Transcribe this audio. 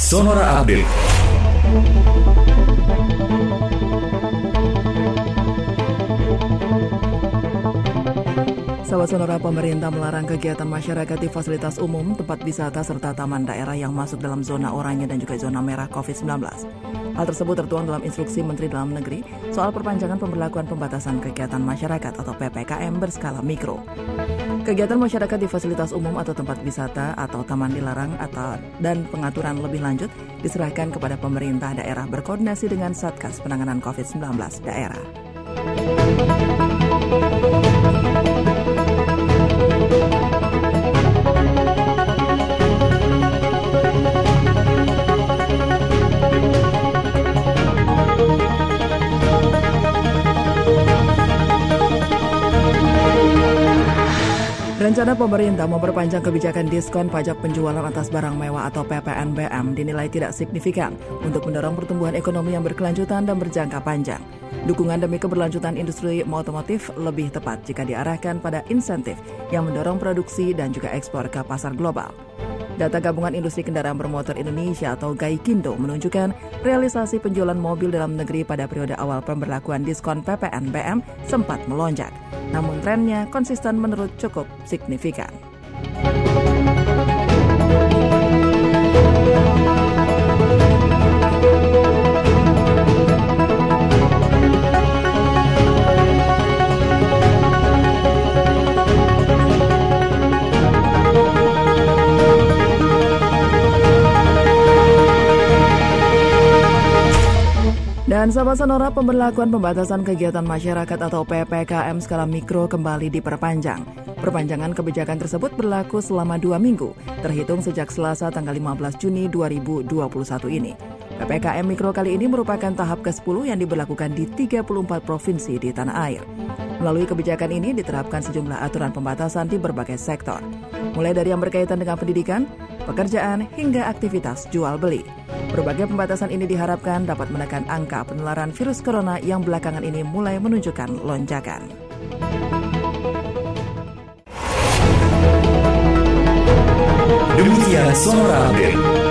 Sonora Update. Sahabat Sonora, pemerintah melarang kegiatan masyarakat di fasilitas umum, tempat wisata, serta taman daerah yang masuk dalam zona oranye dan juga zona merah COVID-19. Hal tersebut tertuang dalam instruksi Menteri Dalam Negeri soal perpanjangan pemberlakuan pembatasan kegiatan masyarakat atau PPKM berskala mikro. Kegiatan masyarakat di fasilitas umum atau tempat wisata atau taman dilarang atau dan pengaturan lebih lanjut diserahkan kepada pemerintah daerah berkoordinasi dengan Satgas Penanganan COVID-19 daerah. Rencana pemerintah memperpanjang kebijakan diskon pajak penjualan atas barang mewah atau PPNBM dinilai tidak signifikan untuk mendorong pertumbuhan ekonomi yang berkelanjutan dan berjangka panjang. Dukungan demi keberlanjutan industri otomotif lebih tepat jika diarahkan pada insentif yang mendorong produksi dan juga ekspor ke pasar global. Data Gabungan Industri Kendaraan Bermotor Indonesia atau GAIKINDO menunjukkan realisasi penjualan mobil dalam negeri pada periode awal pemberlakuan diskon PPNBM sempat melonjak. Namun trennya konsisten menurut cukup signifikan. Dan sahabat sonora pemberlakuan pembatasan kegiatan masyarakat atau PPKM skala mikro kembali diperpanjang. Perpanjangan kebijakan tersebut berlaku selama dua minggu, terhitung sejak Selasa tanggal 15 Juni 2021 ini. PPKM Mikro kali ini merupakan tahap ke-10 yang diberlakukan di 34 provinsi di tanah air. Melalui kebijakan ini diterapkan sejumlah aturan pembatasan di berbagai sektor, mulai dari yang berkaitan dengan pendidikan, pekerjaan, hingga aktivitas jual beli. Berbagai pembatasan ini diharapkan dapat menekan angka penularan virus corona yang belakangan ini mulai menunjukkan lonjakan. Demikian Sonora Update.